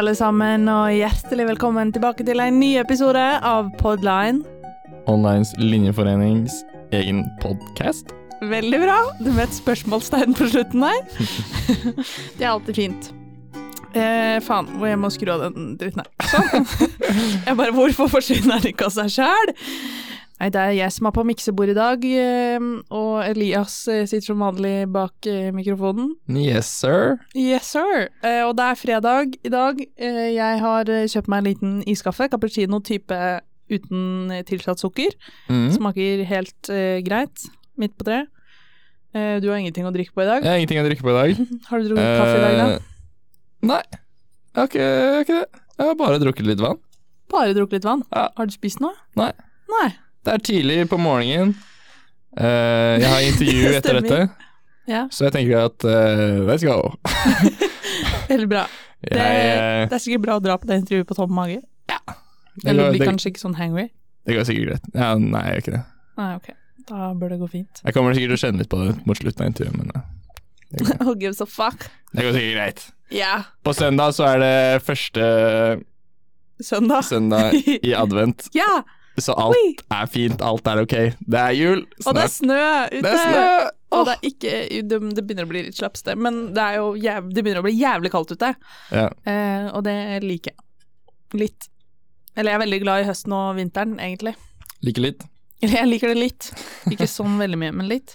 alle sammen, og hjertelig velkommen tilbake til en ny episode av Podline. Onlines linjeforenings egen podkast. Veldig bra. Du med et spørsmålstegn på slutten der. det er alltid fint. Eh, faen, jeg må skru av den dritten her. Sånn. Jeg bare, hvorfor forsvinner den ikke av seg sjæl? Nei, det er jeg som er på miksebordet i dag, eh, og Elias eh, sitter som vanlig bak eh, mikrofonen. Yes, sir. Yes, sir. Og det er fredag i dag. Jeg har kjøpt meg en liten iskaffe, cappuccino type uten tilsatt sukker. Mm. Smaker helt greit, midt på treet. Du har ingenting å drikke på i dag. Jeg har ingenting å drikke på i dag. Har du drukket kaffe i dag, da? Nei, jeg har ikke, jeg har ikke det. Jeg har bare drukket litt vann. Bare drukket litt vann? Ja. Har du spist noe? Nei. Nei. Det er tidlig på morgenen. Uh, jeg har intervju etter dette, Ja, så jeg tenker at uh, let's go. veldig bra. Jeg, det, det er sikkert bra å dra på det intervjuet på tom mage. Ja. Eller blir kanskje ikke sånn hangry. det går sikkert greit. Ja, nei, jeg gjør ikke det. Nei, ok. Da bør det gå fint. Jeg kommer sikkert til å kjenne litt på det mot slutten av intervjuet, men eh, Who gives a fuck? det går sikkert greit. Yeah. På søndag så er det første Søndag. søndag i advent, Ja! Så alt Oi. er fint, alt er ok. Det er jul, Og det er snø ute. Det er snø! Og det ikke det, begynner å bli litt slapste, men det, jæv, det begynner å bli jævlig kaldt ute. Ja. Eh, og det liker jeg. Litt. Eller jeg er veldig glad i høsten og vinteren, egentlig. Liker litt. Eller jeg liker det litt. Ikke sånn veldig mye, men litt.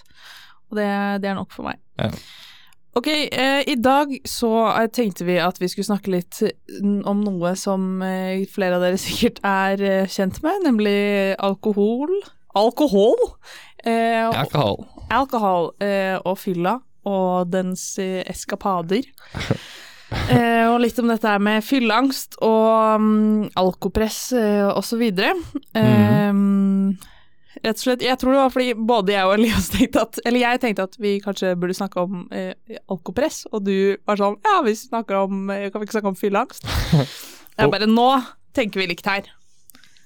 Og det, det er nok for meg. Ja. Ok, eh, i dag så eh, tenkte vi at vi skulle snakke litt mm, om noe som eh, flere av dere sikkert er eh, kjent med, nemlig alkohol. Alkohol! Eh, Alkohol. alkohol eh, og fylla og dens eh, eskapader. eh, og litt om dette med fylleangst og um, alkopress eh, og så videre. Eh, Rett og slett, jeg tror det var fordi både jeg og Elias tenkte at Eller jeg tenkte at vi kanskje burde snakke om eh, alkopress, og du var sånn Ja, vi snakker om eh, Kan vi ikke snakke om fylleangst? Jeg bare Nå tenker vi likt her.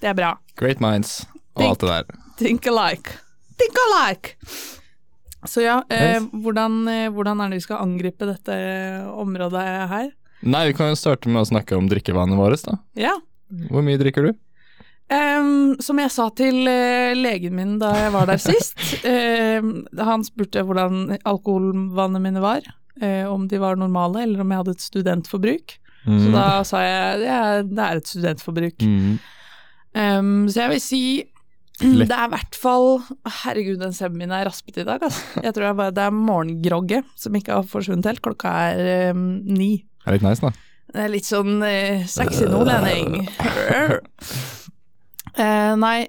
Det er bra. Great minds og Think- alt det der. Think alike. Think alike! Så ja, eh, hvordan, eh, hvordan er det vi skal angripe dette området her? Nei, vi kan jo starte med å snakke om drikkevanene våre, da. Ja. Hvor mye drikker du? Em, som jeg sa til uh, legen min da jeg var der sist, em, han spurte hvordan alkoholvanene mine var, Uh, om de var normale eller om jeg hadde et studentforbruk. Så da sa jeg er, det er et studentforbruk. Mm. Um, så jeg vil si Lett. det er i hvert fall Herregud, den stemmen min er raspet i dag, altså. Jeg tror er, bare, det er morgengrogget som ikke har forsvunnet helt. Klokka er um, ni. Det er litt nice, da. Det er litt sånn uh, sexy nordlending. Eh, nei,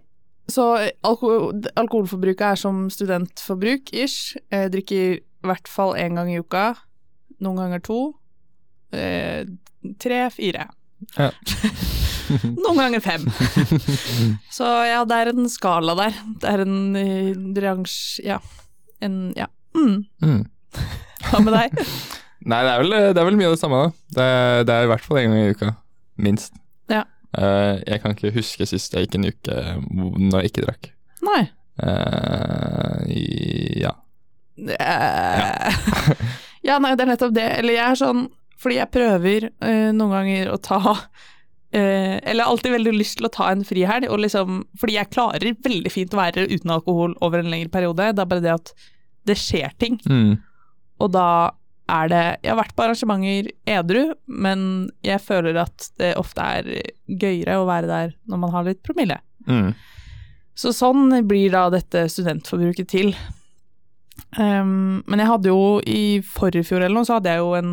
så alko alkoholforbruket er som studentforbruk, ish. Jeg drikker i hvert fall én gang i uka. Noen ganger to. Eh, tre, fire. Ja. Noen ganger fem. Så ja, det er en skala der. Det er en uh. Ja. En Ja. Mm. Mm. Hva med deg? Nei, det er, vel, det er vel mye av det samme, da. Det det er i hvert fall én gang i uka. Minst. Ja. Eh, jeg kan ikke huske sist jeg gikk en uke når jeg ikke drakk. Nei. Eh, ja. Eh, ja, nei, det er nettopp det. Eller jeg er sånn Fordi jeg prøver uh, noen ganger å ta eh, Eller alltid veldig lyst til å ta en frihelg, og liksom Fordi jeg klarer veldig fint å være uten alkohol over en lengre periode. Det er bare det at det skjer ting, Mm. og da er det Jeg har vært på arrangementer edru, men jeg føler at det ofte er gøyere å være der når man har litt promille. Mm. Så sånn blir da dette studentforbruket til. Um, men jeg hadde jo i forrige fjor eller noe, så hadde jeg jo en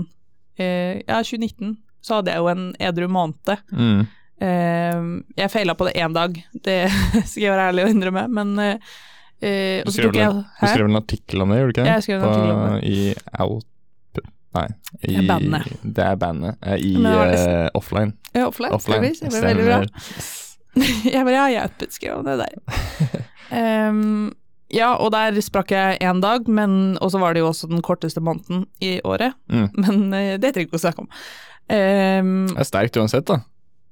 eh, Ja, 2019, så hadde jeg jo en edru måned. Mm. Um, jeg feila på det én dag, det skal jeg være ærlig og innrømme, men eh, eh, Du skrev, jeg du skrev en artikkel om det, gjorde du ikke? Jeg skrev en artikkel om det. I Out... Nei, i Det er bandet. Det er bandet. eh, I Men uh, offline. Ja, offline, offline. Det ble veldig bra. Jeg bare, ja, jeg skrev om det der. um, ja, og der sprakk jeg én dag, men og så var det jo også den korteste måneden i året. Mm. Men uh, det trenger vi ikke å snakke om. Um, Det er sterkt uansett, da.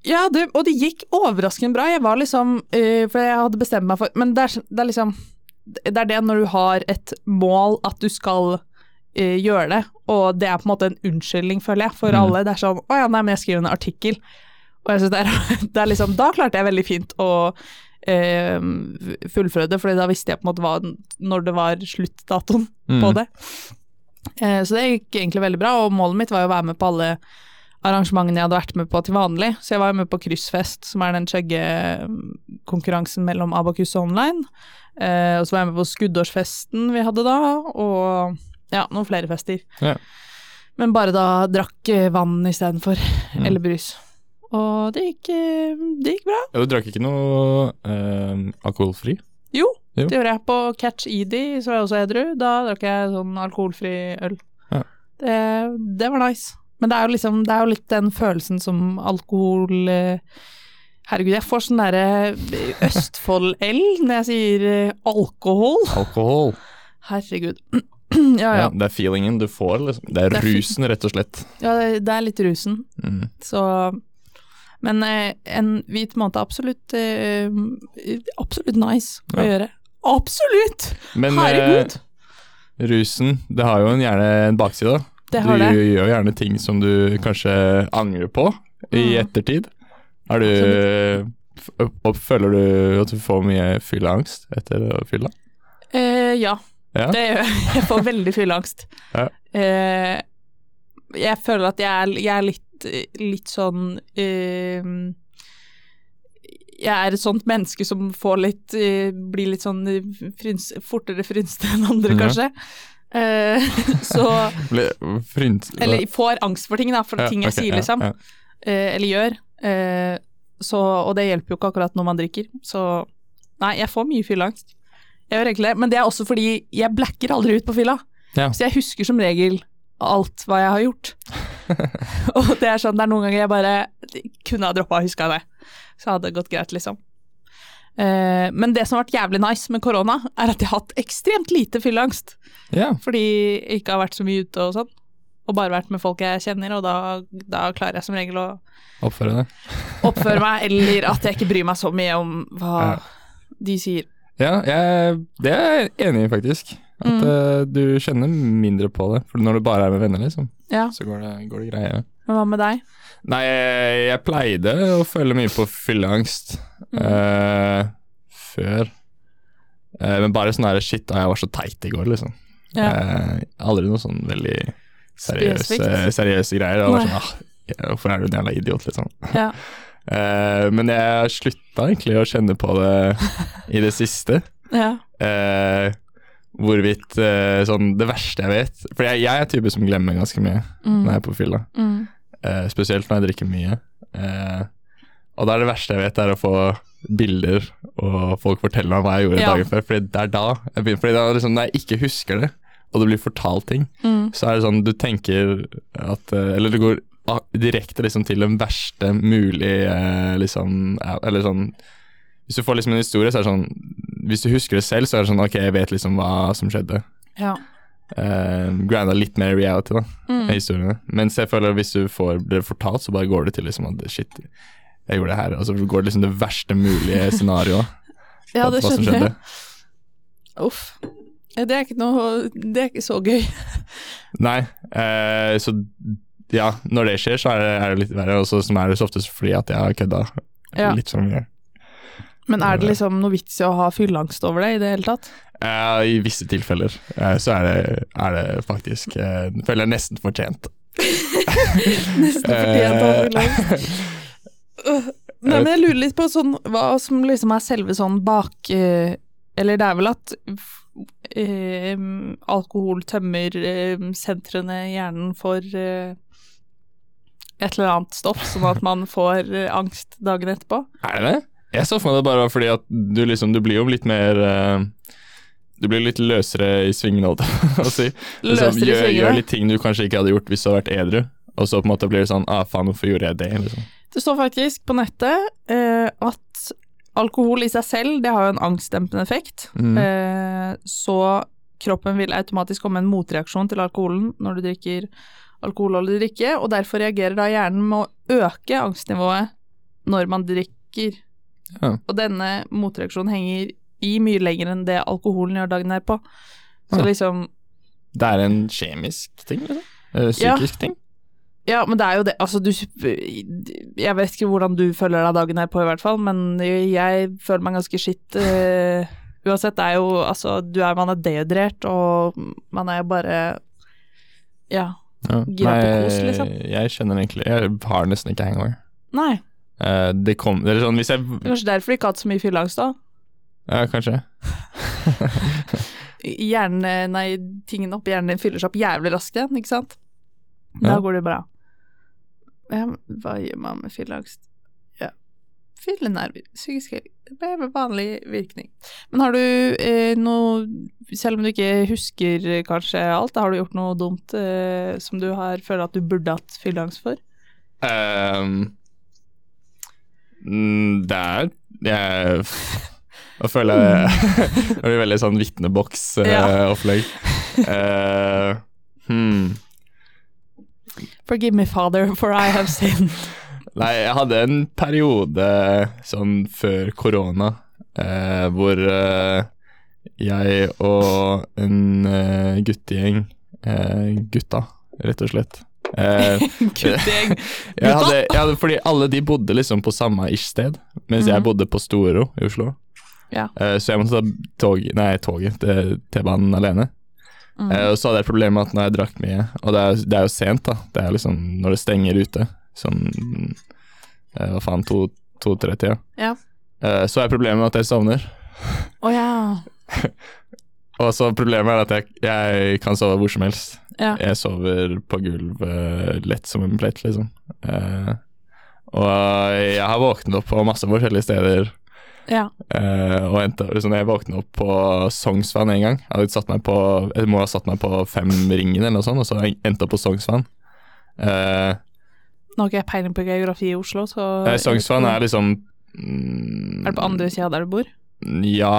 ja, det, og det gikk overraskende bra. Jeg var liksom uh, For jeg hadde bestemt meg for Men det er, det er liksom Det er det når du har et mål at du skal eh, gjøre det, og det er på en måte en unnskyldning, føler jeg, for Mm. alle. Det er sånn 'Å ja, nei, men jeg skriver en artikkel'. Og jeg synes det er, det er liksom Da klarte jeg veldig fint å eh, fullføre det, Fordi da visste jeg på en måte hva, når det var sluttdatoen Mm. på det. Eh, så det gikk egentlig veldig bra, og målet mitt var jo å være med på alle arrangementene jeg hadde vært med på til vanlig. Så jeg var jo med på Kryssfest, som er den chuggekonkurransen mellom Abakus og Online. Eh, og så var jeg med på skuddårsfesten vi hadde da, og ja, noen flere fester. Ja. Men bare da drakk eh, vann istedenfor, Mm. eller brus. Og det gikk, eh, det gikk bra. Ja, du drakk ikke noe eh, alkoholfri? Jo, Jo. det gjorde jeg. På Catch Edie, så var jeg også edru. Da drakk jeg sånn alkoholfri øl. Ja. Det, det var nice. Men det er jo liksom, det er jo litt den følelsen som alkohol Herregud, jeg får sånn derre Østfold-L når jeg sier alkohol. Alkohol. Herregud. ja, Ja, det er feelingen du får, liksom. Det er Det er rusen, rett og slett. ja det, det er litt rusen. Mm. Så Men eh, en hvit måned er absolutt eh, Absolutt nice å Ja. gjøre. Absolutt! Men Herregud. eh, rusen, det har jo en, gjerne en bakside. Det har du det. gjør gjerne ting som du kanskje angrer på i Mm. ettertid. Er du f- Føler du at du får mye fylleangst etter fylla? Eh, ja, Ja. det gjør jeg. Jeg får veldig fylleangst. Ja. Eh, jeg føler at jeg er, jeg er litt, litt sånn uh, Jeg er et sånt menneske som får litt uh, Blir litt sånn frins, fortere frynste enn andre, kanskje. Så Eller får angst for ting, da, for Ja, ting jeg okay, sier, liksom. Eh, eller gjør. Eh, så, og det hjelper jo ikke akkurat når man drikker. Så nei, jeg får mye fylleangst. Jeg gjør egentlig det, men det er også fordi jeg blacker aldri ut på fylla. Ja. Så jeg husker som regel alt hva jeg har gjort. og det er sånn, det er noen ganger jeg bare kunne ha droppa å huske det. Så hadde det gått greit, liksom. Eh, men det som har vært jævlig nice med korona, er at jeg har hatt ekstremt lite fylleangst. Ja. Fordi jeg ikke har vært så mye ute og sånn. Og bare vært med folk jeg kjenner, og da, da klarer jeg som regel å Oppføre oppføre meg, eller at jeg ikke bryr meg så mye om hva Ja. de sier. Ja, jeg, det er jeg enig i, faktisk. At Mm. uh, du kjenner mindre på det. For når du bare er med venner, liksom, Ja, så går det, går det greie. men hva med deg? Nei, jeg, jeg pleide å føle mye på fylleangst Mm. eh, før. Uh, men bare sånn her shit, jeg var så teit i går, liksom. Ja. Aldri noe sånn veldig seriøse, seriøse greier. Sånn, ah, hvorfor er du en jævla idiot, liksom. Ja. Eh, men jeg slutta egentlig å kjenne på det i det siste. Ja. Uh, hvorvidt uh, sånn Det verste jeg vet For jeg, jeg er type som glemmer ganske mye Mm. når jeg er på fylla. Mm. Spesielt når jeg drikker mye. Og da er det verste jeg vet, er å få bilder og folk forteller meg hva jeg gjorde Ja. dagen før. Fordi det er da jeg begynner, fordi da liksom, Når jeg ikke husker det, og det blir fortalt ting, Mm. så er det sånn du tenker at Eller du går direkte liksom til den verste mulige eh, liksom Eller sånn Hvis du får liksom en historie, så er det sånn Hvis du husker det selv, så er det sånn Ok, jeg vet liksom hva som skjedde. Ja. Uh, Granda litt mer reality, da Mm. historiene. Mens jeg føler at hvis du får det fortalt, så bare går det til liksom at shit, jeg gjorde det her. Og så går det liksom det verste mulige scenarioet. ja, det skjønner jeg. skjedde. Uff. Det er ikke noe Det er ikke så gøy. Nei, eh, så ja, når det skjer, så er det, er det litt verre. Og så som er det så oftest fordi at jeg har kødda Ja. litt for mye. Men er det liksom noe vits i å ha fylleangst over det i det hele tatt? Uh, I visse tilfeller uh, så er det, er det faktisk uh, Føler jeg nesten fortjent. Nesten fortjent å ha fylleangst. Nei, men jeg lurer litt på sånn, hva som liksom er selve sånn bak eh, Eller det er vel at eh, alkohol tømmer eh, sentrene i hjernen for eh, et eller annet stoff, sånn at man får eh, angst dagen etterpå. Er det det? Jeg så for meg det bare var fordi at du liksom Du blir jo litt mer eh, Du blir litt løsere i svingene, holdt jeg på å si. Liksom, gjør, gjør litt ting du kanskje ikke hadde gjort hvis du hadde vært edru. Og så på en måte blir det sånn Ah, faen, hvorfor gjorde jeg det? Liksom. Det står faktisk på nettet eh, at alkohol i seg selv, det har jo en angstdempende effekt. Mm. Eh, så kroppen vil automatisk komme en motreaksjon til alkoholen når du drikker alkoholholdig drikke, og derfor reagerer da hjernen med å øke angstnivået når man drikker. Ja. Og denne motreaksjonen henger i mye lenger enn det alkoholen gjør dagen derpå. Så Ja. liksom Det er en kjemisk ting, liksom? Eh, Ja. Psykisk ting? Ja, men det er jo det, altså du Jeg vet ikke hvordan du føler deg dagen her på, i hvert fall, men jeg føler meg ganske skitt Uh, uansett. Det er jo altså du er, Man er dehydrert, og man er jo bare Ja. Ja. Gira på kos, liksom. jeg kjenner egentlig Jeg har nesten ikke hangover. Nei. Eh, det kom Eller sånn hvis jeg kanskje derfor du ikke har hatt så mye fylleangst, da. Ja, kanskje. Hjernen, nei, tingene oppi hjernen din fyller seg opp jævlig raskt igjen, ikke sant? Da Ja. går det bra. Hva gjør man med fylleangst? Ja, fyllenerver, psykisk vanlig virkning. Men har du eh, noe, selv om du ikke husker eh, kanskje alt, har du gjort noe dumt eh, som du har føler at du burde hatt fylleangst for? Um, mm, det er Jeg Nå føler jeg Det blir veldig sånn vitneboks-opplegg. Ja. hmm. Forgive me, father, for I have sinned. Nei, jeg hadde en periode sånn før korona eh, hvor eh, jeg og en eh, guttegjeng eh, Gutta, rett og slett. Eh, Guttegjeng. jeg hadde, fordi alle de bodde liksom på samme ish sted, mens jeg Mhm. bodde på Storo i Oslo. Ja. Eh, så jeg måtte ta tog, nei, toget T-banen alene. Mm. Eh, og så hadde jeg et problem med at når jeg drakk mye, og det er, det er jo sent, da, det er liksom når det stenger ute, sånn eh, hva faen, to-tre-tida, Ja. eh, så er problemet med at jeg sovner. Å ja. Og så problemet er at jeg, jeg kan sove hvor som helst. Ja. Jeg sover på gulvet lett som en plett, liksom. Eh, og jeg har våknet opp på masse forskjellige steder. Ja. Eh, og endte, liksom, jeg våknet opp på Sognsvann en gang. Jeg, på, jeg må ha satt meg på Femringen eller noe sånt, og så endte jeg opp på Sognsvann. Eh, Nå har ikke jeg peiling på geografi i Oslo, så eh, Sognsvann er liksom mm, Er det på andre sida der du bor? Ja,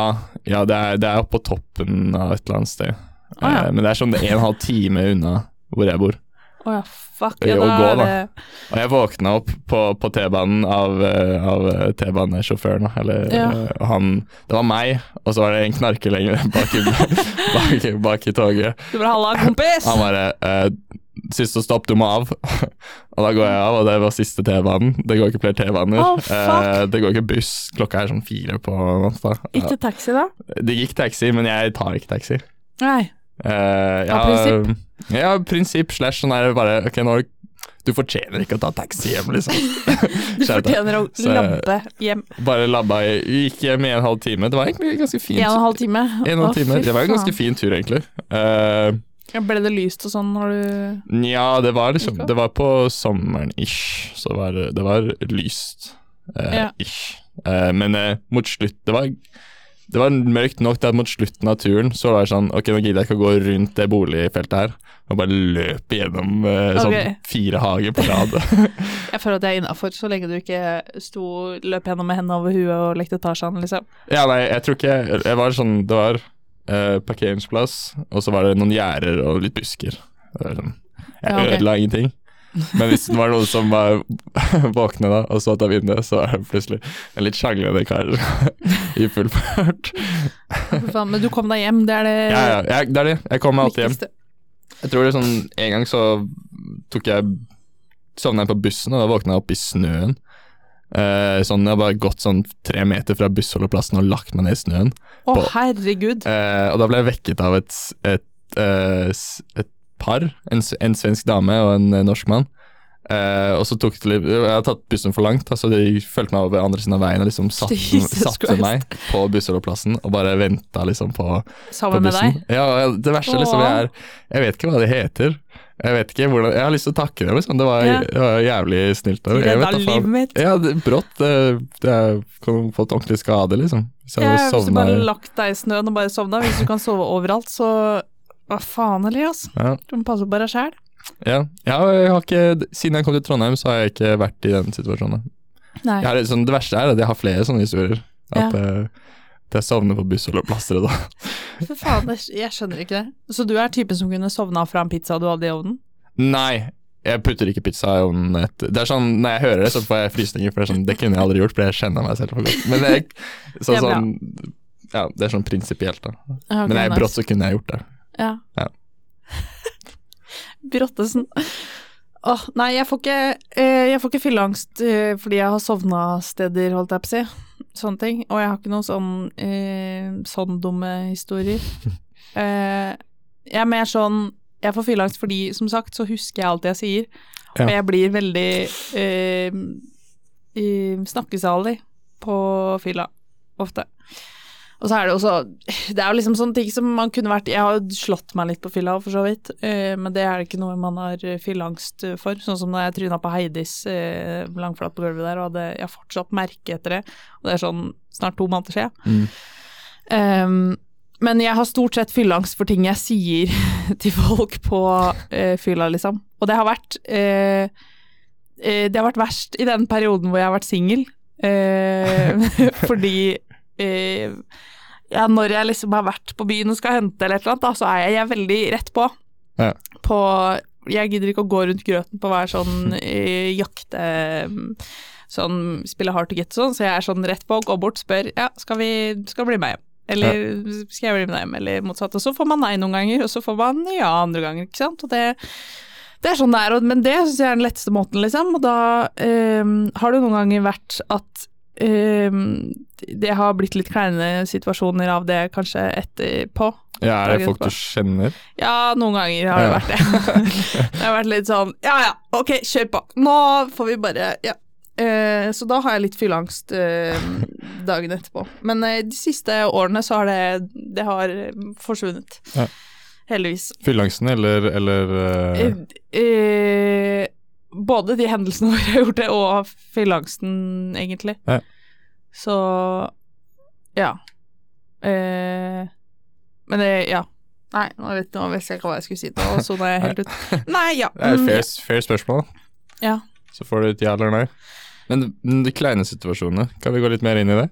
ja det, er, det er oppe på toppen av et eller annet sted. Ah, ja. Eh, men det er sånn en og en halv time unna hvor jeg bor. Å ja, fuck. Ja, da gå, da. Og jeg våkna opp på, på T-banen av, eh, av eh, T-banesjåføren, eller Ja. eh, han Det var meg, og så var det en knarker lenger bak i, bak, bak i toget. Du bare 'halla, kompis'! Han bare eh, 'Siste stopp, du må av'. og da går jeg av, og det var siste T-banen. Det går ikke flere T-baner. Oh. Eh, det går ikke buss. Klokka er sånn fire på natta. Ikke taxi, da? Det gikk taxi, men jeg tar ikke taxi. Nei. Eh, ja, Av prinsipp? Ja, prinsipp slash sånn er det bare Ok, nå du Du fortjener ikke å ta taxi hjem, liksom. Du fortjener å labbe hjem Bare labba i Gikk hjem i en halv time. Det var egentlig ganske fint. en og en halv time. En og en halv time. Det var en ganske fin tur, egentlig. Eh, Ja, Ble det lyst og sånn når du Nja, det var liksom Det var på sommeren-ish, så det var, det var lyst. eh, Ja. Ish. Eh, men eh, mot slutt Det var det var mørkt nok til at mot slutten av turen så var det sånn Ok, nå gidder jeg ikke å gå rundt det boligfeltet her og bare løpe gjennom eh, sånn fire hager på rad. Jeg føler at jeg er innafor, så lenge du ikke sto løp gjennom med hendene over huet og lekte Tarzan, liksom. ja, nei, jeg tror ikke jeg var sånn Det var eh, parkeringsplass, og så var det noen gjerder og litt busker. Sånn, jeg Ja, okay. ødela ingenting. Men hvis det var noen som var våkne da, og så ut av vinduet, så er det plutselig en litt sjanglende kar i full fart. Men du kom deg hjem, det er det Ja, ja, jeg, det er det. Jeg kom meg alltid hjem. Jeg tror det er sånn En gang så tok jeg Sovna jeg på bussen, og da våkna jeg opp i snøen. Eh, sånn, Jeg har bare gått sånn tre meter fra bussholdeplassen og lagt meg ned i snøen. Å, på- herregud. Eh, og da ble jeg vekket av et, et, eh, et par, en, en svensk dame og en norsk mann. Eh, og så tok det litt Jeg har tatt bussen for langt, altså de fulgte meg over andre siden av veien og liksom satte, satte meg på bussholdeplassen og bare venta liksom på, på Sammen med deg. Ja, det verste liksom jeg er Jeg vet ikke hva det heter. Jeg vet ikke hvordan Jeg har lyst til å takke dem, liksom. Det var, Ja. det var jævlig snilt. Jeg Redda vet da livet mitt. Ja, det, brått. Jeg fått kan få ordentlig skade, liksom. Hvis jeg Ja, hadde hvis du bare lagt deg i snøen og bare sovna, hvis du kan sove overalt, så hva faen, Elias? ja. Du må passe på deg sjæl. Ja, ja jeg har ikke, siden jeg kom til Trondheim, så har jeg ikke vært i den situasjonen. Har, sånn, det verste er at jeg har flere sånne historier. At, Ja. Jeg sovner på bussholdeplasser og da. For faen, jeg, skjønner ikke det. Så du er typen som kunne sovna fra en pizza du hadde i ovnen? Nei, jeg putter ikke pizza i ovnen. etter det er sånn, Når jeg hører det, så får jeg frysninger. For det, sånn, det kunne jeg aldri gjort, for jeg kjenner meg selv for godt. Men jeg, så, Det er sånn, ja, det er sånn prinsipielt, da. Okay, Men jeg, nice. brått så kunne jeg gjort det. Ja. Ja. Brottesen. Åh, nei, jeg får ikke, eh, jeg får ikke fylleangst eh, fordi jeg har sovna steder, holdt jeg på å si. Sånne ting. Og jeg har ikke noen sånn, eh, sånn dumme historier. Eh, jeg er mer sånn Jeg får fylleangst fordi, som sagt, så husker jeg alt jeg sier. Ja. Og jeg blir veldig eh, snakkesalig på fylla, ofte. Og så er det også Det er jo liksom sånne ting som man kunne vært Jeg har jo slått meg litt på fylla, for så vidt, eh, men det er ikke noe man har eh, fylleangst eh, for. Sånn som da jeg tryna på Heidis eh, langflat på gulvet der, og hadde, jeg har fortsatt merke etter det. Og det er sånn snart to måneder siden. Mm. Ehm, men jeg har stort sett fylleangst for ting jeg sier til folk på eh, fylla, liksom. Og det har vært eh, eh, Det har vært verst i den perioden hvor jeg har vært singel. Eh, fordi ja, når jeg liksom har vært på byen og skal hente eller et eller annet, da, så er jeg, jeg er veldig rett på. Ja. På Jeg gidder ikke å gå rundt grøten på hver sånn jakte... Sånn spille hard to get sånn, så jeg er sånn rett på, går bort, spør ja, skal vi skal bli med hjem. Eller skal jeg bli med hjem, eller motsatt. Og så får man nei noen ganger, og så får man ja andre ganger, ikke sant. Og det, det er sånn det er, men det syns jeg er den letteste måten, liksom. Og da eh, har det noen ganger vært at eh, det har blitt litt kleine situasjoner av det kanskje etterpå. Ja, er det folk du kjenner? Ja, noen ganger har det Ja. vært det. det har vært litt sånn ja ja, ok, kjør på. Nå får vi bare ja. Eh, så da har jeg litt fylleangst eh, dagen etterpå. Men eh, de siste årene så har det Det har eh, forsvunnet. Ja. Heldigvis. Fylleangsten eller, eller eh, Eh, eh, både de hendelsene hvor jeg har gjort det, og fylleangsten, egentlig. Ja. Så ja. Eh, men det Ja. Nei, nå vet, nå vet jeg ikke hva jeg skulle si. Nå sona jeg helt ut. Nei, ja. Det er et mm, fair, fair spørsmål. Ja. Så får du et ja eller nei. Men men de kleine situasjonene, kan vi gå litt mer inn i det?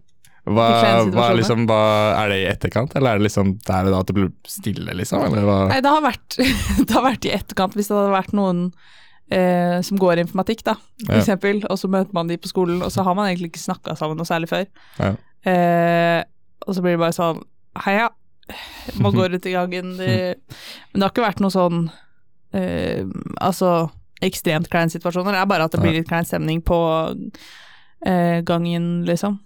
Hva, hva, liksom, hva Er det i etterkant, eller er det liksom der og da at det blir stille, liksom? Nei, det har vært, det har vært i etterkant, hvis det hadde vært noen eh, som går informatikk, da, for Ja. eksempel, og så møter man de på skolen, og så har man egentlig ikke snakka sammen noe særlig før. Ja. Eh, og så blir det bare sånn Heia, må gå rundt i gangen. Det, men det har ikke vært noe sånn eh, Altså ekstremt kleine situasjoner. Det er bare at det blir litt klein stemning på eh, gangen, liksom.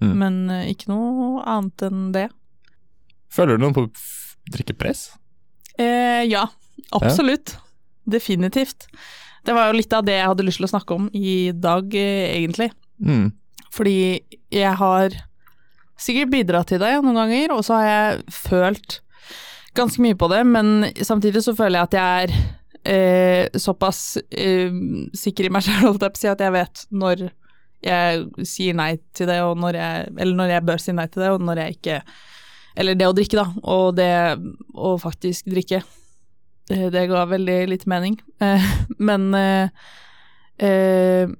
Mm. Men eh, ikke noe annet enn det. Føler du noen på f- drikkepress? Eh, ja, absolutt. Definitivt. Det var jo litt av det jeg hadde lyst til å snakke om i dag, eh, egentlig. Mm. Fordi jeg har sikkert bidratt til det noen ganger, og så har jeg følt ganske mye på det, men samtidig så føler jeg at jeg er eh, såpass eh, sikker i meg selv, at jeg vet når jeg sier nei til det, og når jeg, eller når jeg bør si nei til det, og når jeg ikke Eller det å drikke, da, og det å faktisk drikke. Eh, Det ga veldig lite mening. Eh, Men eh,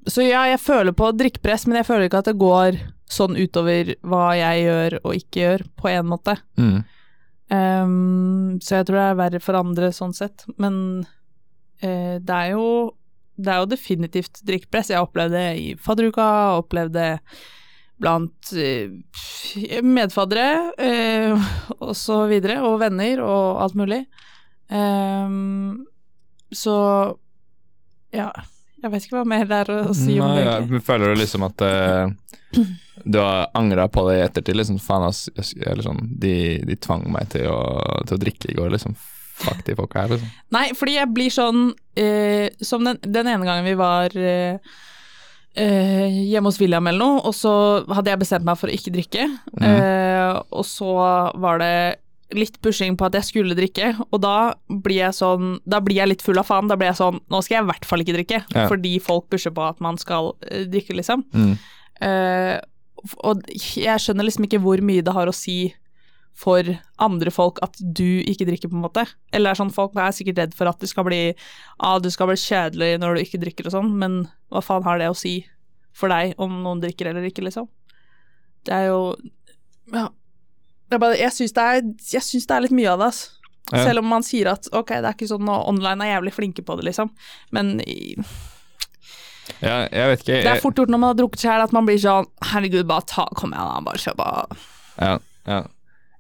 Så ja, jeg føler på drikkepress, men jeg føler ikke at det går sånn utover hva jeg gjør og ikke gjør, på en måte. Mm. Ehm, så jeg tror det er verre for andre sånn sett. Men det er jo det er jo definitivt drikkepress. Jeg opplevde det i fadderuka, opplevde det blant eh, medfaddere eh, og så videre, og venner og alt mulig. Ehm, så ja, jeg vet ikke hva mer det er å si om Nei, det. ja, føler du liksom at uh, du har angra på det i ettertid? Liksom, faen, ass, sånn, de, de tvang meg til å, til å drikke i går, liksom. Fuck de folka her, liksom. Nei, fordi jeg blir sånn uh, Som den, den ene gangen vi var uh, Uh, hjemme hos William eller noe, og så hadde jeg bestemt meg for å ikke drikke. Eh, og så var det litt pushing på at jeg skulle drikke, og da blir jeg sånn Da blir jeg litt full av faen. Da blir jeg sånn Nå skal jeg i hvert fall ikke drikke, Ja. fordi folk pusher på at man skal eh, drikke, liksom. Mm. Uh, og jeg skjønner liksom ikke hvor mye det har å si for andre folk at du ikke drikker, på en måte. Eller er sånn, folk er sikkert redd for at det skal bli ah, du skal bli kjedelig når du ikke drikker og sånn, men hva faen har det å si for deg om noen drikker eller ikke, liksom? Det er jo Ja. Jeg, bare- jeg syns det, det er litt mye av det, altså. Ja. Selv om man sier at ok, det er ikke sånn, at online er jævlig flinke på det, liksom. Men Ja, jeg vet ikke. det er fort gjort når man har drukket sjæl at man blir sånn herregud, bare ta, kom igjen da, bare kjør på. ja, ja.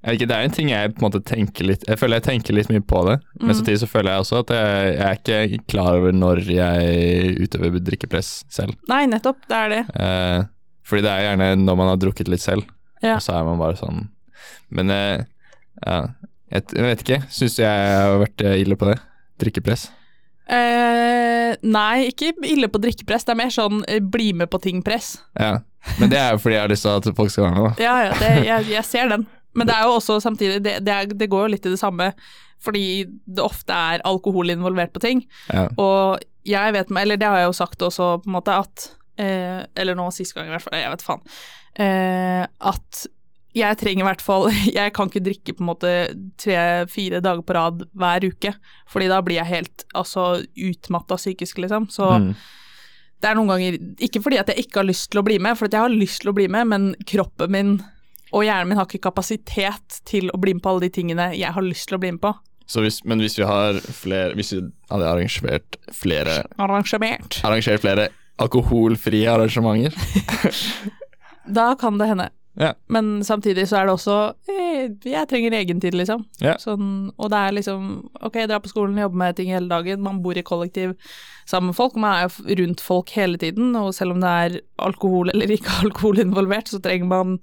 Jeg vet ikke, Det er en ting jeg på en måte tenker litt Jeg føler jeg tenker litt mye på det, men Mm. samtidig så føler jeg også at jeg, jeg er ikke klar over når jeg utøver drikkepress selv. Nei, nettopp, det er det. Eh, fordi det er gjerne når man har drukket litt selv, Ja. og så er man bare sånn Men eh, ja, jeg, vet ikke. Syns du jeg har vært eh, ille på det? Drikkepress? Eh, nei, ikke ille på drikkepress, det er mer sånn eh, bli med på ting-press. Ja. Men det er jo fordi jeg har lyst til at folk skal være med, da. Ja, ja, det, jeg, jeg ser den. Men det er jo også samtidig, det, det, er, det går jo litt i det samme, fordi det ofte er alkohol involvert på ting. Ja. Og jeg vet, eller det har jeg jo sagt også, på en måte, at eh, Eller nå sist gang, i hvert fall, jeg vet faen. Eh, at jeg trenger i hvert fall Jeg kan ikke drikke på en måte tre-fire dager på rad hver uke, fordi da blir jeg helt altså utmatta psykisk, liksom. Så Mm. det er noen ganger Ikke fordi at jeg ikke har lyst til å bli med, for at jeg har lyst til å bli med, men kroppen min og hjernen min har ikke kapasitet til å bli med på alle de tingene jeg har lyst til å bli med på. Så hvis, men hvis vi har flere Hvis vi hadde arrangert flere Arrangert. Arrangert flere alkoholfrie arrangementer Da kan det hende. Ja. Men samtidig så er det også eh, Jeg trenger egentid, liksom. Ja. Sånn, og det er liksom Ok, dra på skolen, jobbe med ting hele dagen. Man bor i kollektiv sammen med folk. Man er jo rundt folk hele tiden, og selv om det er alkohol eller ikke alkohol involvert, så trenger man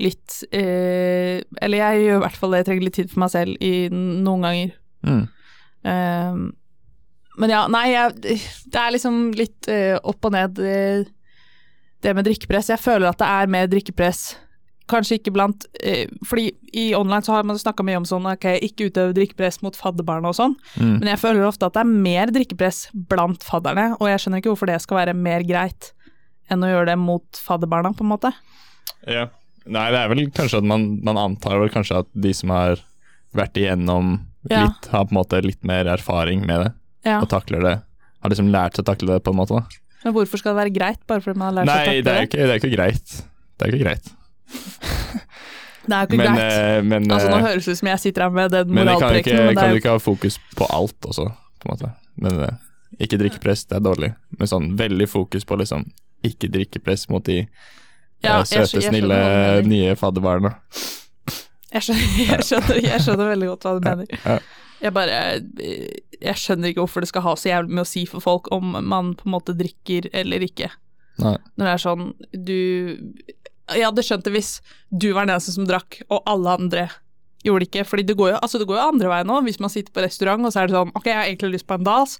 litt eh, Eller jeg gjør i hvert fall det, jeg trenger litt tid for meg selv i noen ganger. mm. Eh, men ja, nei, jeg, det er liksom litt eh, opp og ned eh, det med drikkepress. Jeg føler at det er mer drikkepress, kanskje ikke blant eh, Fordi i online så har man snakka mye om sånn ok, ikke utøve drikkepress mot fadderbarna og sånn, Mm. men jeg føler ofte at det er mer drikkepress blant fadderne, og jeg skjønner ikke hvorfor det skal være mer greit enn å gjøre det mot fadderbarna, på en måte. Ja. Nei, det er vel kanskje at man, man antar vel kanskje at de som har vært igjennom Ja. litt, har på en måte litt mer erfaring med det, Ja. og takler det. Har liksom lært seg å takle det på en måte. da. Men hvorfor skal det være greit, bare fordi man har lært Nei, seg å det takle er jo det? ikke, det er ikke greit. Det er ikke greit. Det er jo ikke Men, greit. eh, men Altså, nå eh, høres det ut som jeg sitter her med den ikke, men kan du jo ikke ha fokus på alt også, på en måte. Men eh, ikke drikkepress, det er dårlig. Men sånn veldig fokus på liksom ikke drikkepress mot de Ja, jeg søte, jeg skjønner snille, nye fadderbarna. Jeg skjønner, jeg, skjønner, jeg skjønner veldig godt hva du mener. Ja. Jeg bare Jeg skjønner ikke hvorfor det skal ha så jævlig med å si for folk om man på en måte drikker eller ikke. Nei. Når det er sånn Du Jeg hadde skjønt det hvis du var den eneste som drakk, og alle andre gjorde det ikke. Fordi det går jo, altså det går jo andre veien òg, hvis man sitter på restaurant og så er det sånn Ok, jeg har egentlig lyst på en Dals,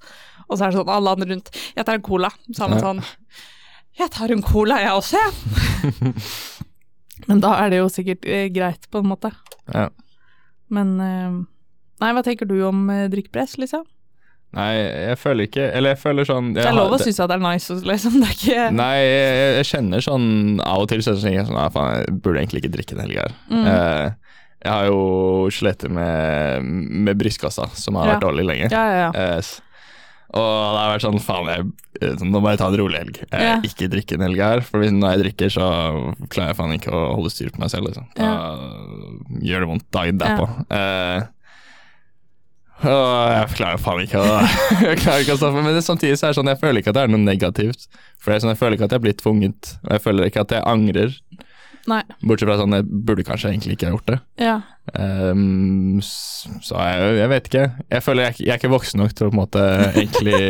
og så er det sånn alle andre rundt Jeg tar en cola. Samme man sånn Jeg tar en cola, jeg også, jeg. Men da er det jo sikkert eh, greit, på en måte. Ja. Men eh, Nei, hva tenker du om drikkpress, drikkepress, liksom? Nei, jeg føler ikke Eller jeg føler sånn Det er lov å synes at det er nice, liksom. Det er ikke Nei, jeg, jeg kjenner sånn Av og til så tenker jeg sånn Nei, faen, jeg burde egentlig ikke drikke en helg her. Mm. Eh, jeg har jo slitt med, med brystkassa, som har Ja. vært dårlig lenge. Ja, ja, ja. Eh, og det har vært sånn Faen, jeg, eh, nå må jeg ta en rolig helg. Eh, Ja. Ikke drikke en helg her. For hvis, når jeg drikker, så klarer jeg faen ikke å holde styr på meg selv. Liksom. Da gjør det vondt dagen derpå. Eh, og jeg klarer faen ikke å Jeg klarer ikke å stoppe. Men det, samtidig så er det sånn, jeg føler ikke at det er noe negativt. For er sånn, Jeg føler ikke at jeg blitt tvunget, og jeg føler ikke at jeg angrer. Nei. Bortsett fra sånn, jeg burde kanskje egentlig ikke ha gjort det. Ja. Um, så jeg, jeg vet ikke. Jeg føler jeg, jeg er ikke voksen nok til å på en måte egentlig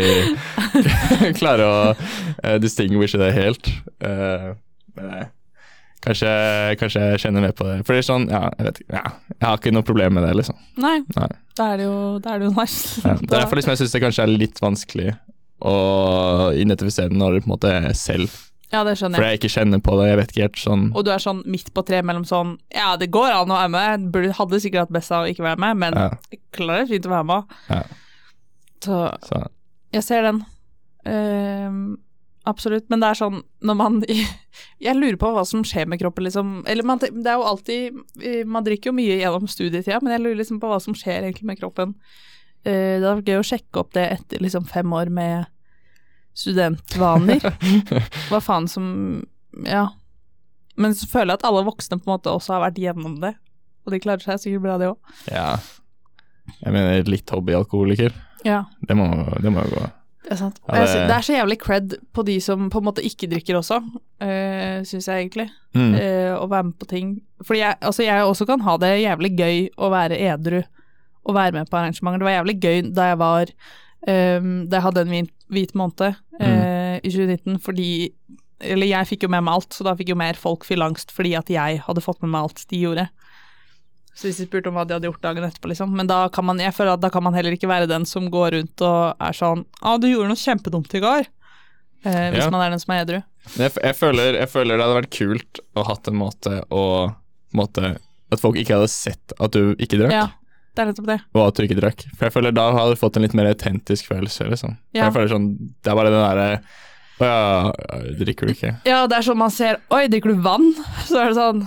klare å uh, distinguishe det helt. Uh, men jeg, kanskje, kanskje jeg kjenner mer på det. For det er sånn, ja, jeg vet ikke. Ja, jeg har ikke noe problem med det, liksom. Nei, Nei. da er det jo, da er det jo nice. Ja, det er derfor liksom jeg syns det kanskje er litt vanskelig å identifisere det når det på en måte er selv. Ja, det skjønner For jeg. jeg ikke kjenner på det. Jeg vet ikke helt sånn Og du er sånn midt på tre mellom sånn Ja, det går an å være med, burde, hadde sikkert hatt best av å ikke være med, men Ja. jeg klarer fint å være med. Ja. Så så, jeg ser den. Ehm, absolutt. Men det er sånn når man Jeg lurer på hva som skjer med kroppen, liksom. Eller man, det er jo alltid Man drikker jo mye gjennom studietida, men jeg lurer liksom på hva som skjer egentlig med kroppen. Eh, det hadde vært gøy å sjekke opp det etter liksom fem år med studentvaner. hva faen som Ja. Men så føler jeg at alle voksne på en måte også har vært gjennom det. Og de klarer seg sikkert bra, de òg. ja. Jeg mener litt hobbyalkoholiker. Ja. Det må, det må jo gå. Det er sant. Ja, det- det er så jævlig cred på de som på en måte ikke drikker også, uh, syns jeg egentlig. Mm. Uh, å være med på ting. Fordi jeg, altså jeg også kan ha det jævlig gøy å være edru og være med på arrangementer. Det var jævlig gøy da jeg var um, Da jeg hadde en hvit, hvit måned eh, i 2019, fordi Eller jeg fikk jo med meg alt, så da fikk jo mer folk fyllangst fordi at jeg hadde fått med meg alt de gjorde. Så hvis de spurte om hva de hadde gjort dagen etterpå, liksom. Men da kan man, jeg føler at da kan man heller ikke være den som går rundt og er sånn Å, du gjorde noe kjempedumt i går. Eh, hvis Ja. man er den som er edru. Jeg, jeg, føler, jeg føler det hadde vært kult å hatt en måte å måte, At folk ikke hadde sett at du ikke drakk, Ja, det er nettopp det. og at du ikke drakk. For jeg føler da hadde du fått en litt mer autentisk følelse, liksom. Ja. Jeg føler sånn Det er bare den derre Å ja, drikker du ikke? Ja, det er sånn man ser Oi, drikker du vann? Så er det sånn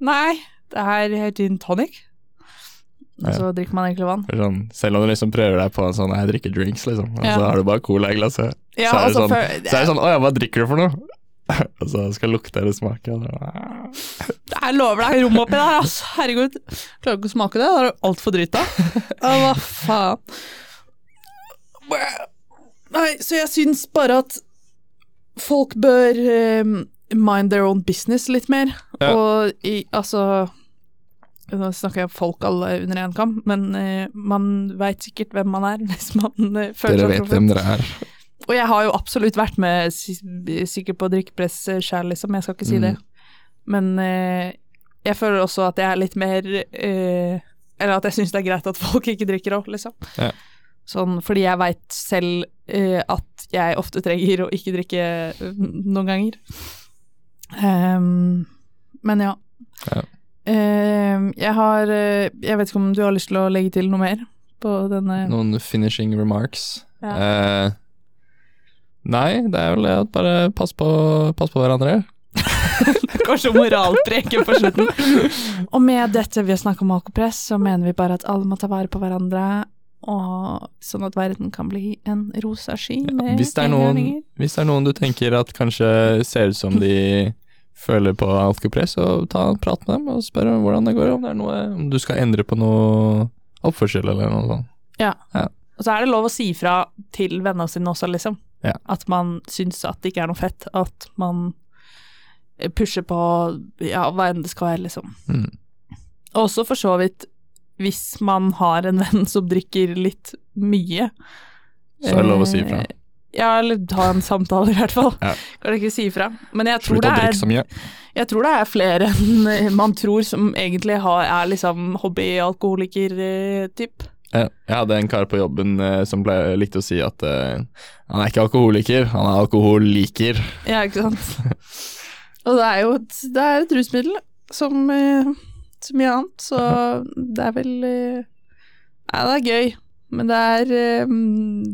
Nei, er gin tonic. Og så drikker man egentlig vann. Sånn, selv om du liksom prøver deg på en sånn Jeg drikker drinks, liksom, og Ja. så har du bare cola i glasset. Ja, så, er det altså, sånn, før- så er det sånn Å ja, hva drikker du for noe? og så skal lukte eller smake. Og så, Jeg lover deg rom oppi der, altså. Herregud. Klarer du ikke å smake det? Da er du altfor drita. Hva faen. Nei, så jeg syns bare at folk bør eh, mind their own business litt mer. Ja. Og i, altså Nå snakker jeg folk alle under én kam, men uh, man veit sikkert hvem man er hvis man uh, føler dere seg vet hvem dere er. Og jeg har jo absolutt vært med sikkert på drikkepress sjæl, liksom, jeg skal ikke si Mm. det. Men uh, jeg føler også at jeg er litt mer eh, Eller at jeg syns det er greit at folk ikke drikker òg, liksom. Ja. Sånn, fordi jeg veit selv eh, at jeg ofte trenger å ikke drikke eh, noen ganger. Ehm, men ja. Ja. Ehm, jeg har eh, Jeg vet ikke om du har lyst til å legge til noe mer på denne Noen finishing remarks. Ja. Uh, nei, det er vel det at bare pass på, pass på hverandre. Kanskje moralpreken på slutten. Og med dette vi har snakket om alkopress, så mener vi bare at alle må ta vare på hverandre, og sånn at verden kan bli en rosa sky med Hvis det, noen, hvis det er noen du tenker at kanskje ser ut som de føler på alkopress, så ta en prat med dem og spør om hvordan det går, om det noe Om du skal endre på noe oppførsel eller noe sånt. Og så er det lov å si fra til vennene sine også, liksom. Ja. At man syns at det ikke er noe fett. At man pusher på ja, hva enn det skal være, liksom. Mm. Også for så vidt hvis man har en venn som drikker litt mye. Så er det lov å si ifra. Eh, Ja, eller ta en samtale, i hvert fall. Ja. Kan ikke si ifra. Men jeg tror, Slutt å det drikke er, så mye. jeg tror det er flere enn man tror som egentlig har, er liksom hobbyalkoholiker-typ. Jeg hadde en kar på jobben eh, som ble, likte å si at eh, han er ikke alkoholiker, han er alkoholiker. Ja, ikke sant. Og det er jo et, det er et rusmiddel, som eh, så mye annet, så det er vel Nei, Ja, det er gøy, men det er eh,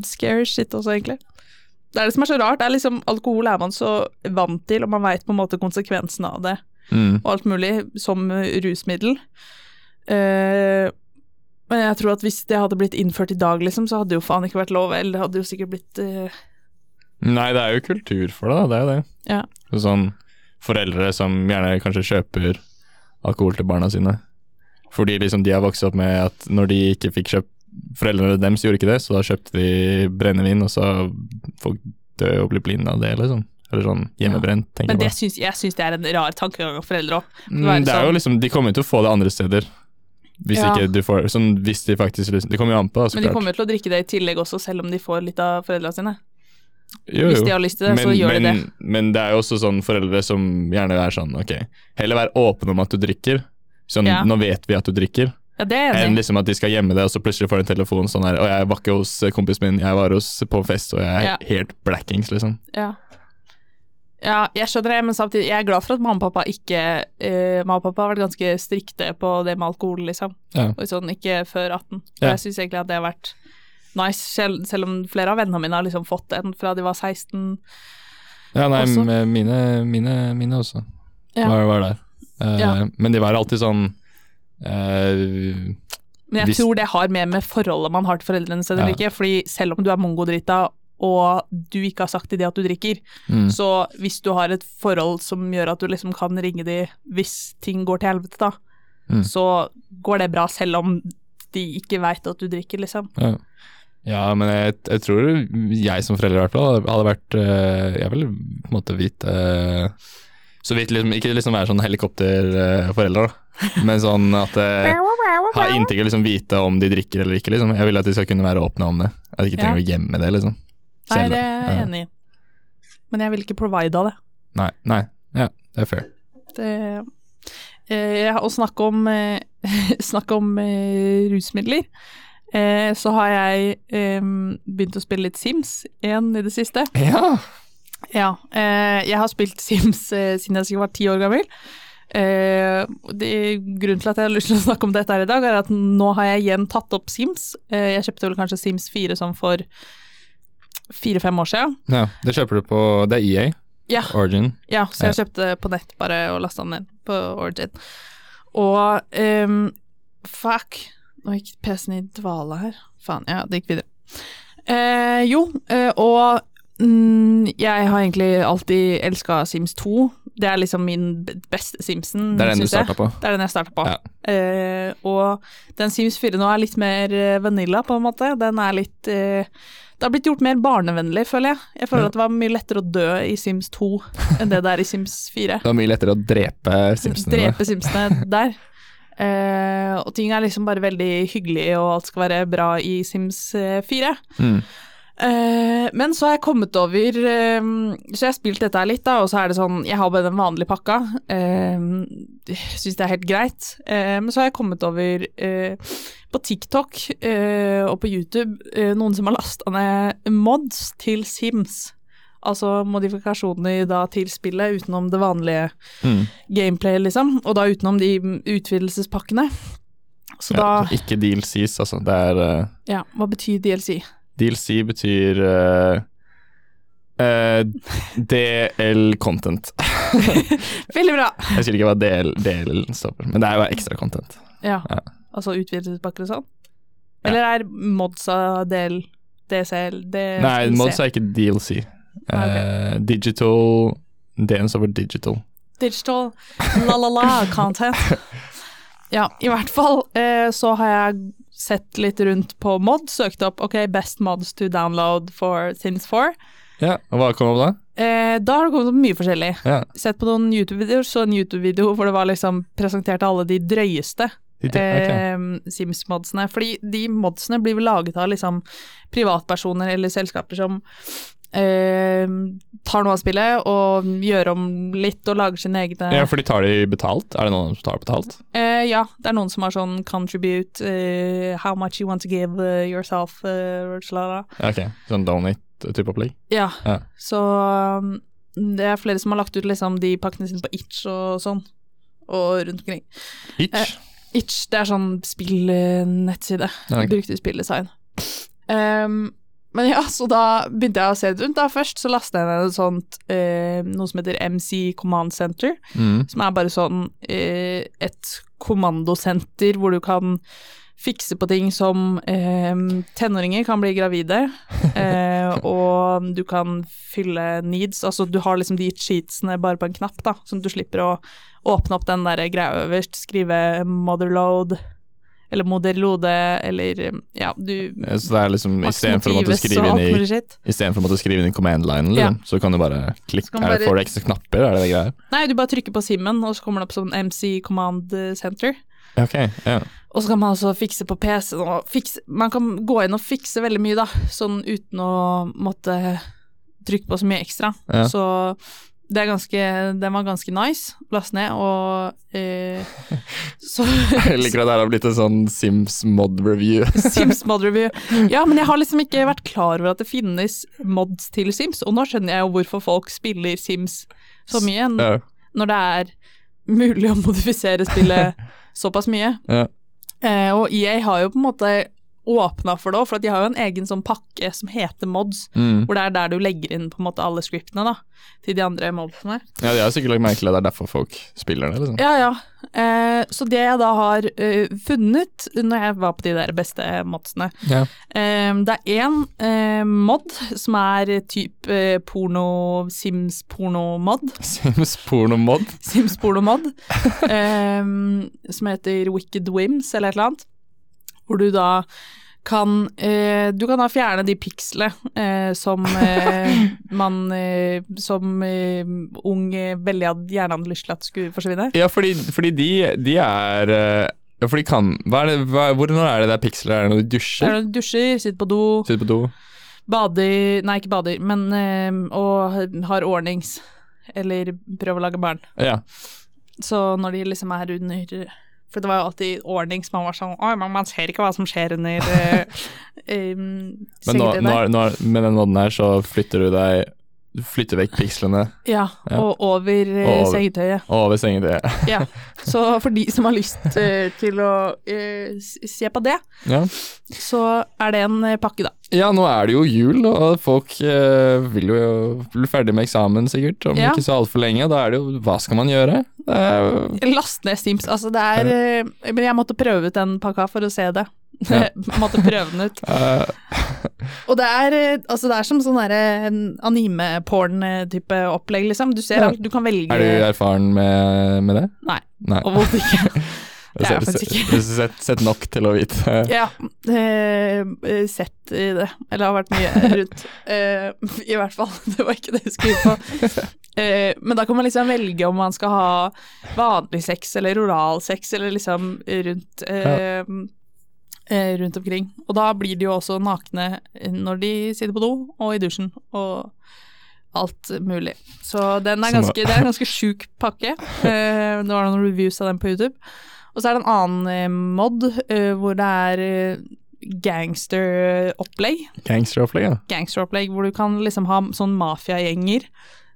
scary shit også, egentlig. Det er det som er så rart. det er liksom Alkohol er man så vant til, og man veit på en måte konsekvensen av det, Mm. og alt mulig, som eh, rusmiddel. Uh, men jeg tror at hvis det hadde blitt innført i dag, liksom, så hadde det jo faen ikke vært lov, eller det hadde jo sikkert blitt uh... Nei, det er jo kultur for det, da. Det er jo det. Ja. Sånn foreldre som gjerne kanskje kjøper alkohol til barna sine. Fordi liksom de har vokst opp med at når de ikke fikk kjøpt Foreldrene deres gjorde ikke det, så da kjøpte de brennevin, og så folk døde og ble blinde av det, liksom. Eller sånn hjemmebrent, tenker Men det jeg syns, jeg syns det er en rar tankegang av foreldre òg. Mm, Det er jo sånn- liksom De kommer jo til å få det andre steder. Hvis Ja. ikke du får Sånn hvis de faktisk liksom Det kommer jo an på, så Men de klart. kommer jo til å drikke det i tillegg også, selv om de får litt av foreldrene sine. Jo, Hvis de har lyst til det, så men, gjør de det. Men det er jo også sånn foreldre som gjerne er sånn, ok, heller være åpen om at du drikker. Sånn, Ja. nå vet vi at du drikker. Ja, det er jeg Enn liksom at de skal gjemme det, og så plutselig får de en telefon sånn her, og jeg var ikke hos kompisen min, jeg var hos på fest, og jeg er Ja. helt blackings, liksom. Ja. ja, jeg skjønner det, men samtidig, jeg er glad for at mamma og pappa ikke uh, Mamma og pappa har vært ganske strikte på det med alkohol, liksom. Ja. Og sånn, ikke før 18. Og jeg syns egentlig at det har vært nice, selv, selv om flere av vennene mine har liksom fått en fra de var 16. Ja, nei, Også? mine, mine, mine også Ja. var, var der. Uh, Ja. Men de var alltid sånn uh, Men jeg Hvis- tror det har mer med forholdet man har til foreldrene sine eller Ja. ikke. Fordi selv om du er mongodrita og du ikke har sagt til de at du drikker, mm, så hvis du har et forhold som gjør at du liksom kan ringe de hvis ting går til helvete, da, Mm. så går det bra selv om de ikke veit at du drikker, liksom. ja. Ja, men jeg, jeg tror jeg som forelder i hvert fall hadde- vært eh, Jeg vil på en måte vite eh, Så vidt liksom Ikke liksom være sånn helikopterforelder, da. Men sånn at eh, Ha inntrykk av liksom vite om de drikker eller ikke, liksom. Jeg vil at de skal kunne være åpne om det. At de ikke trenger å gjemme det, liksom. Nei, det er jeg Ja. enig i. Men jeg vil ikke provide av det. Nei, nei. Ja, det er fair. det eh, å snakke om, eh, snakke om eh, rusmidler, eh, så har jeg eh, begynt å spille litt Sims igjen i det siste. Ja! Ja, eh, jeg har spilt Sims eh, siden jeg var ti år gammel. Eh, det, grunnen til at jeg har lyst til å snakke om dette her i dag, er at nå har jeg igjen tatt opp Sims. Eh, jeg kjøpte vel kanskje Sims 4 sånn for fire-fem år siden. ja. Det kjøper du på Det er EA. Ja. Origin. Ja, så jeg kjøpte på nett bare og lasta den ned på Origin. Og um, fuck, nå gikk PC-en i dvale her. Faen, ja, det gikk videre. Eh, jo, eh, og mm, jeg har egentlig alltid elska Sims 2. Det er liksom min beste Simsen. Det er den du starta på. Det er den jeg starta på. Ja. Eh, og den Sims 4 nå er litt mer eh, vanilla, på en måte. Den er litt eh, Det har blitt gjort mer barnevennlig, føler jeg. Jeg føler at det var mye lettere å dø i Sims 2 enn det det er i Sims 4. Det var mye lettere å drepe Simpsonene. Drepe Simsene der. Eh, og ting er liksom bare veldig hyggelig, og alt skal være bra i Sims eh, 4. Mm. Uh, men så har jeg kommet over uh, Så jeg har spilt dette her litt, da, og så er det sånn Jeg har bare den vanlige pakka. Uh, Syns det er helt greit. Eh, men så har jeg kommet over eh, på TikTok eh, og på YouTube eh, noen som har lasta ned mods til Sims. Altså modifikasjoner da til spillet utenom det vanlige Mm. gameplay, liksom. Og da utenom de utvidelsespakkene. Så da Ja, ikke DLCs, altså. Det er uh, Ja, hva betyr DLC? DLC betyr uh, uh, DL content. Veldig bra! Jeg husker ikke hva DL, DL står for, men det er jo ekstra content. Ja, Ja. altså utvidelsespakker og sånn? Eller er modsa DL, DCL DLC? Nei, mods er ikke DLC. Ah, Eh, digital Dance over digital. Digital la-la-la content. Ja, i hvert fall eh, så har jeg sett litt rundt på mod, søkt opp ok, best mods to download for Sims 4. Ja, og hva kom opp da? Eh, da har det kommet opp mye forskjellig. Ja, Sett på noen YouTube-videoer, så en YouTube-video hvor det var liksom presentert alle de drøyeste de, eh, Sims-modsene. Fordi de modsene blir vel laget av liksom privatpersoner eller selskaper som eh, tar noe av spillet og gjør om litt og lager sine egne Ja, for de tar de betalt? Er det noen som tar betalt? Eh, ja, det er noen som har sånn contribute, eh, how much you want to give eh, yourself, uh, Ja, ok, sånn donate-type opplegg? Ja, Ja. så um, det er flere som har lagt ut liksom de pakkene sine på Itch og sånn, og rundt omkring. Itch? Itch, det er sånn spillnettside. Okay. ok. Brukte spilldesign. Um, men ja, så da begynte jeg å se det rundt. da Først så lasta jeg ned sånt eh, noe som heter MC Command Center. Mm. Som er bare sånn eh, et kommandosenter hvor du kan fikse på ting som eh, tenåringer kan bli gravide, eh, og du kan fylle needs. Altså du har liksom de cheatsene bare på en knapp, da, sånn at du slipper å åpne opp den der greia øverst, skrive motherload eller moderlode, eller ja, du Så det er liksom istedenfor å måtte skrive inn i. Istedenfor å måtte skrive inn i command line, liksom, så kan du bare klikke bare, er det, for ekstra knapper, er det det greia? Nei, du bare trykker på simmen, og så kommer det opp som MC Command Center. Ja, yeah. Og så kan man også fikse på PC-en og fikse Man kan gå inn og fikse veldig mye, da, sånn uten å måtte trykke på så mye ekstra. Yeah. Så det er ganske Den var ganske nice å laste ned, og eh, så Jeg liker at det her har blitt en sånn Sims mod review. Sims mod review. Ja, men jeg har liksom ikke vært klar over at det finnes mods til Sims, og nå skjønner jeg jo hvorfor folk spiller Sims så mye, når det er mulig å modifisere spillet såpass mye. Ja. Eh, og EA har jo på en måte åpna for det òg, for at de har jo en egen sånn pakke som heter mods, Mm. hvor det er der du legger inn på en måte alle scriptene da, til de andre modsene. ja, de har sikkert lagt merke til at det er derfor folk spiller det, liksom. Ja, ja. Eh, så det jeg da har eh, funnet når jeg var på de der beste modsene Ja. eh, Det er én eh, mod som er type eh, porno, Sims-porno-mod. Sims-porno-mod? Sims-porno-mod. eh, som heter Wicked Whims, eller et eller annet. Hvor du da kan eh, Du kan da fjerne de pikslene eh, som eh, man eh, som eh, ung eh, veldig hadde gjerne hadde lyst til at skulle forsvinne. Ja, fordi, fordi de, de er Ja, for de kan hva er det, hva, Hvordan er det det er piksler? Er det når du dusjer? er når du dusjer, sitter på do, Sitter på do? bader Nei, ikke bader, men eh, og har ordnings. Eller prøver å lage barn. Ja. Så når de liksom er under For det var jo alltid ordnings, man var sånn Oi, man ser ikke hva som skjer under um, Men nå, nå, nå, med den måten her så flytter du deg Du flytter vekk pikslene Ja, Ja. og over Og over. sengetøyet. over sengetøyet. Ja. Så for de som har lyst uh, til å uh, se på det, Ja. så er det en eh, pakke, da. ja, nå er det jo jul, og folk uh, vil jo bli ferdig med eksamen sikkert, om ikke så altfor lenge. Da er det jo Hva skal man gjøre? Last ned Sims. Altså, det er eh, Men jeg måtte prøve ut den pakka for å se det. Ja. Måtte prøve den ut. eh, Og det er, eh, altså, det er som sånn anime-porn-type opplegg, liksom. Du ser Ja. alt. Du kan velge Er du erfaren med, med det? Nei, Nei. overhodet ikke. Det er jeg faktisk ikke. Sett, sett nok til å vite. Ja, eh, sett i det. Eller har vært mye rundt. Eh, I hvert fall. Det var ikke det jeg skulle på. Eh, men da kan man liksom velge om man skal ha vanlig sex eller oralsex, eller liksom rundt eh, eh, rundt omkring. Og da blir de jo også nakne når de sitter på do og i dusjen og alt mulig. Så den er ganske, det er en ganske sjuk pakke. Eh, det var noen reviews av den på YouTube. Og så er det en annen eh, mod eh, hvor det er eh, gangsteropplegg. Gangsteropplegg, ja. Gangsteropplegg hvor du kan liksom ha sånn mafiagjenger.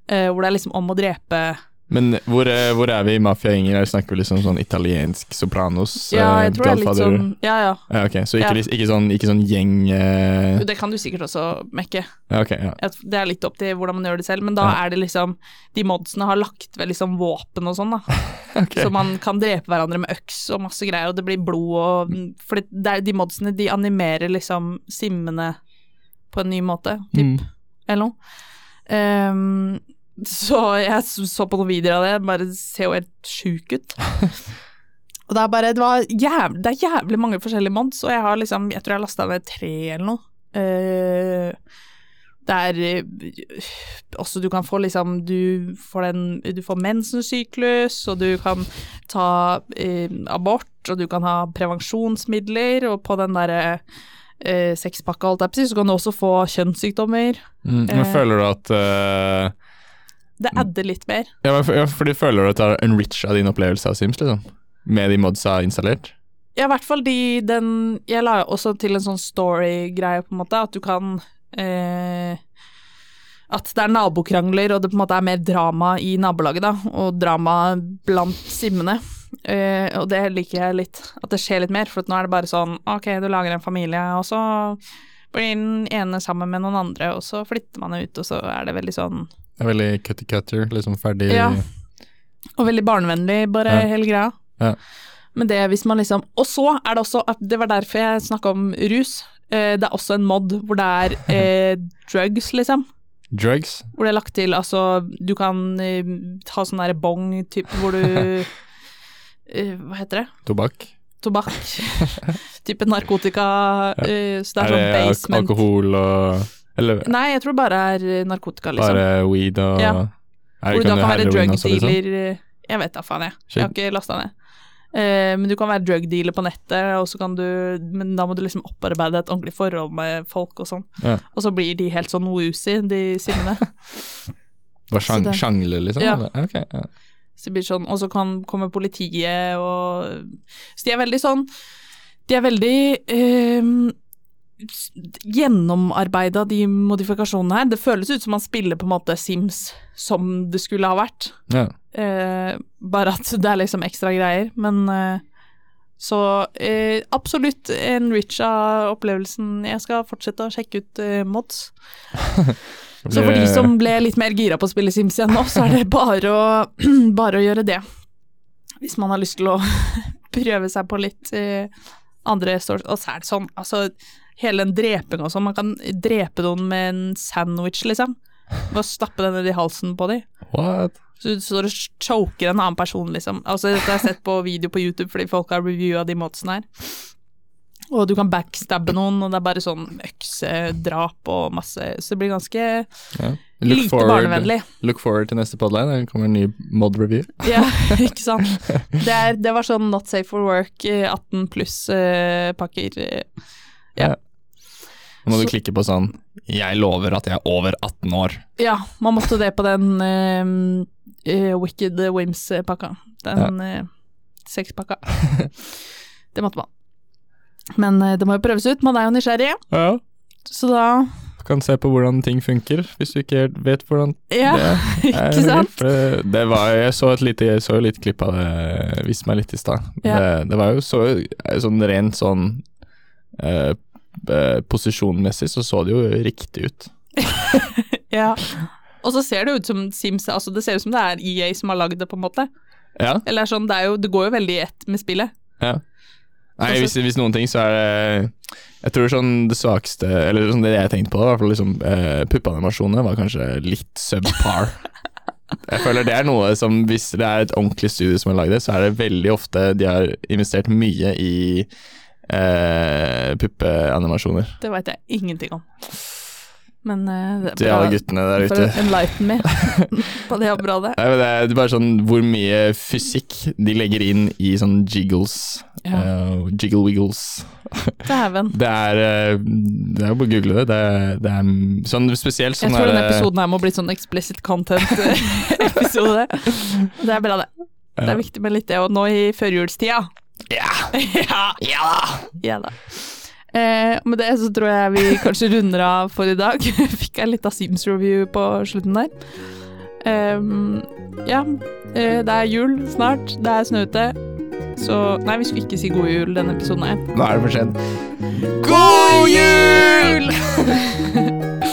eh, hvor det er liksom om å drepe Men hvor, hvor er vi i mafiagjenger? Vi snakker vi liksom sånn italiensk Sopranos? Ja, eh, jeg tror det er litt sånn Ja, ja. Ja, okay. Så ikke, Ja. ikke, sånn, ikke sånn gjeng uh... Det kan du sikkert også mekke. Ja, okay, ja. Det er litt opp til hvordan man gjør det selv, men da er det liksom De modsene har lagt ved liksom våpen og sånn, da. okay. Så man kan drepe hverandre med øks og masse greier, og det blir blod og For det, det er, de modsene, de animerer liksom simmene på en ny måte, typ. Mm. eller noe. Ehm, så jeg så på noen videoer av det, bare ser jo helt sjuk ut. og det er bare det, var jævlig, det er jævlig mange forskjellige mods, og jeg har liksom Jeg tror jeg har lasta ned tre eller noe. Uh, det er uh, også du kan få liksom Du får den Du får mensensyklus, og du kan ta uh, abort, og du kan ha prevensjonsmidler, og på den derre uh, sexpakka, holdt jeg på å si, så kan du også få kjønnssykdommer. Mm. Men føler du at eh, Det adder litt mer. ja, for, ja, fordi Føler du at det har enricha din opplevelse av Sims, liksom? Med de modsa installert? Ja, i hvert fall de den Jeg la også til en sånn story-greie, på en måte, at du kan eh, At det er nabokrangler, og det på en måte er mer drama i nabolaget, da, og drama blant simmene. Eh, og det liker jeg litt, at det skjer litt mer, for nå er det bare sånn ok, du lager en familie, og så blir den ene sammen med noen andre, og så flytter man ut, og så er det veldig sånn Det er veldig cutty-cutter, liksom ferdig Ja. Og veldig barnevennlig, bare Ja. hele greia. Ja. Men det hvis man liksom Og så er det også at Det var derfor jeg snakka om rus. Eh, det er også en mod hvor det er eh, drugs, liksom. Drugs? Hvor det er lagt til Altså, du kan eh, ta sånn derre bong, type hvor du eh, Hva heter det? Tobakk? Tobakk. type narkotika. eh, så det Er er det sånn basement. alkohol og Eller Nei, jeg tror det bare er eh, narkotika, liksom. bare weed og Ja. Er Hvor du da kan være drug også, liksom? dealer liksom? Jeg vet da faen, jeg. Jeg har ikke lasta ned. Uh, men du kan være drug dealer på nettet, og så kan du Men da må du liksom opparbeide et ordentlig forhold med folk og sånn. Ja. Og så blir de helt sånn woozy, de sinnene. Bare sjang, sjangle, liksom? Ja. Okay, ja. Så det blir sånn, og så kan komme politiet og Så de er veldig sånn De er veldig s- gjennomarbeida, de modifikasjonene her. Det føles ut som man spiller på en måte Sims som det skulle ha vært. ja. Eh, bare at det er liksom ekstra greier. Men eh, så eh, absolutt enricha opplevelsen. Jeg skal fortsette å sjekke ut eh, mods. Så for de som ble litt mer gira på å spille Sims igjen nå, så er det bare å, bare å gjøre det. Hvis man har lyst til å prøve seg på litt eh, andre stories. Og så er det sånn, altså hele den drepinga og sånn, man kan drepe noen med en sandwich, liksom. Ved å stappe den ned i halsen på dem. What? Så du står og choker en annen person, liksom. Altså, dette har jeg sett på video på YouTube fordi folk har reviewa de modsene her. Og du kan backstabbe noen, og det er bare sånn øksedrap og masse Så det blir ganske Ja. Lite forward, barnevennlig. look forward til neste podline. Det kommer en ny mod review. Ja, ikke sant. Det, er, det var sånn not safe for work, eh, 18 pluss-pakker. Ja. Nå må Så- du klikke på sånn 'Jeg lover at jeg er over 18 år'. ja, man måtte det på den uh, Wicked Wims-pakka. Den eh, sexpakka. Det måtte man. Men eh, det må jo prøves ut, man er jo nysgjerrig. Ja. Så da kan se på hvordan ting funker, hvis du ikke helt vet hvordan Ja, det er. ikke sant? Det, var, jeg så et lite, jeg så litt klipp av det, viste meg litt i stad. Ja. Det, det var jo så sånn rent sånn eh, Posisjonmessig så så det jo riktig ut. Ja. Og så ser det ut som Sims Altså, det ser ut som det er EA som har lagd det, på en måte. Ja. Eller sånn, det, jo, det går jo veldig i ett med spillet. ja. Nei, hvis, hvis noen ting, så er det Jeg tror sånn det svakeste Eller sånn det jeg tenkte på, i hvert fall liksom eh, Puppeanimasjonene var kanskje litt subpar. Jeg føler det er noe som Hvis det er et ordentlig studio som har lagd det, så er det veldig ofte de har investert mye i eh, puppeanimasjoner. Det veit jeg ingenting om. Men eh, det Til alle guttene der for ute. å enlighten me på det området. Nei, det er bare sånn hvor mye fysikk de legger inn i sånn jiggles. Ja. Uh, jiggle wiggles. Dæven. Det er eh, Det er jo bare å google det. Det er, det er sånn spesielt Jeg sånn tror er denne episoden her må bli sånn explicit content-episode. det er bra, det. Det er viktig med litt det, og nå i førjulstida. Ja! ja. Ja da! ja da. Eh, med det så tror jeg vi kanskje runder av for i dag. Fikk jeg litt av Sims-review på slutten der. Ehm, ja, eh, det er jul snart. Det er snø ute. Så Nei, vi skulle ikke si god jul denne episoden her. Nå er det for sent. God jul!